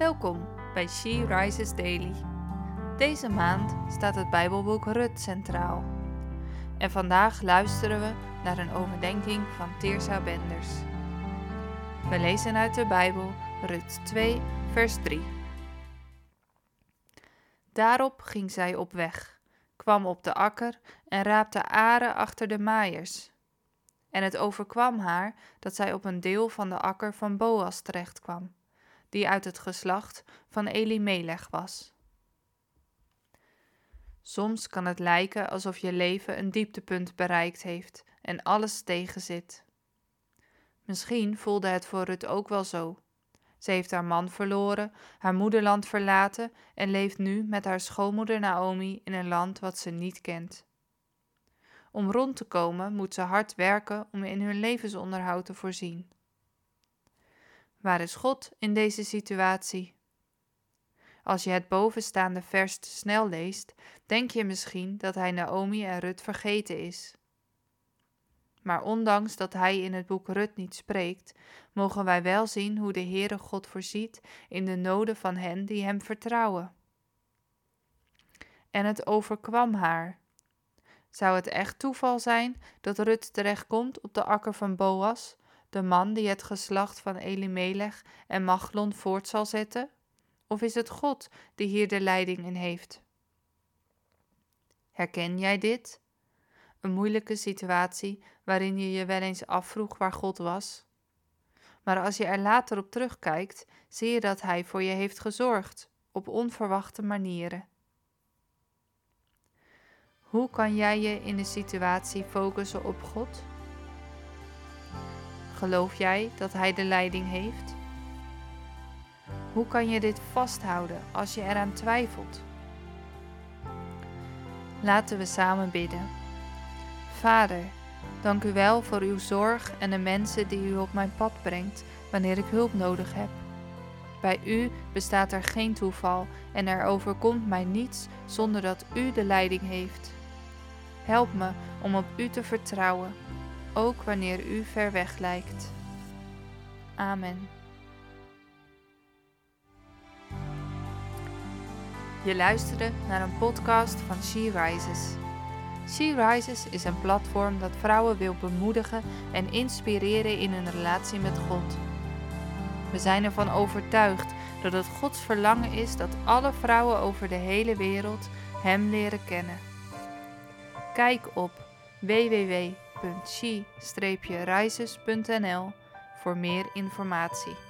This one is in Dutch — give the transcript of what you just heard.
Welkom bij She Rises Daily. Deze maand staat het Bijbelboek Rut centraal. En vandaag luisteren we naar een overdenking van Teersa Benders. We lezen uit de Bijbel Rut 2, vers 3. Daarop ging zij op weg, kwam op de akker en raapte aren achter de maaiers. En het overkwam haar dat zij op een deel van de akker van Boas terechtkwam die uit het geslacht van Elimelech was. Soms kan het lijken alsof je leven een dieptepunt bereikt heeft en alles tegenzit. Misschien voelde het voor Rut ook wel zo. Ze heeft haar man verloren, haar moederland verlaten en leeft nu met haar schoonmoeder Naomi in een land wat ze niet kent. Om rond te komen moet ze hard werken om in hun levensonderhoud te voorzien. Waar is God in deze situatie? Als je het bovenstaande vers snel leest, denk je misschien dat hij Naomi en Rut vergeten is. Maar ondanks dat hij in het boek Rut niet spreekt, mogen wij wel zien hoe de Heere God voorziet in de noden van hen die hem vertrouwen. En het overkwam haar. Zou het echt toeval zijn dat Rut terechtkomt op de akker van Boas, de man die het geslacht van Elimelech en Machlon voort zal zetten? Of is het God die hier de leiding in heeft? Herken jij dit? Een moeilijke situatie waarin je je wel eens afvroeg waar God was? Maar als je er later op terugkijkt, zie je dat Hij voor je heeft gezorgd, op onverwachte manieren. Hoe kan jij je in een situatie focussen op God? Geloof jij dat Hij de leiding heeft? Hoe kan je dit vasthouden als je eraan twijfelt? Laten we samen bidden. Vader, dank u wel voor uw zorg en de mensen die u op mijn pad brengt wanneer ik hulp nodig heb. Bij u bestaat er geen toeval en er overkomt mij niets zonder dat u de leiding heeft. Help me om op u te vertrouwen ook wanneer u ver weg lijkt. Amen. Je luisterde naar een podcast van She Rises. She Rises is een platform dat vrouwen wil bemoedigen en inspireren in hun relatie met God. We zijn ervan overtuigd dat het Gods verlangen is dat alle vrouwen over de hele wereld Hem leren kennen. Kijk op www www.she-rises.nl voor meer informatie.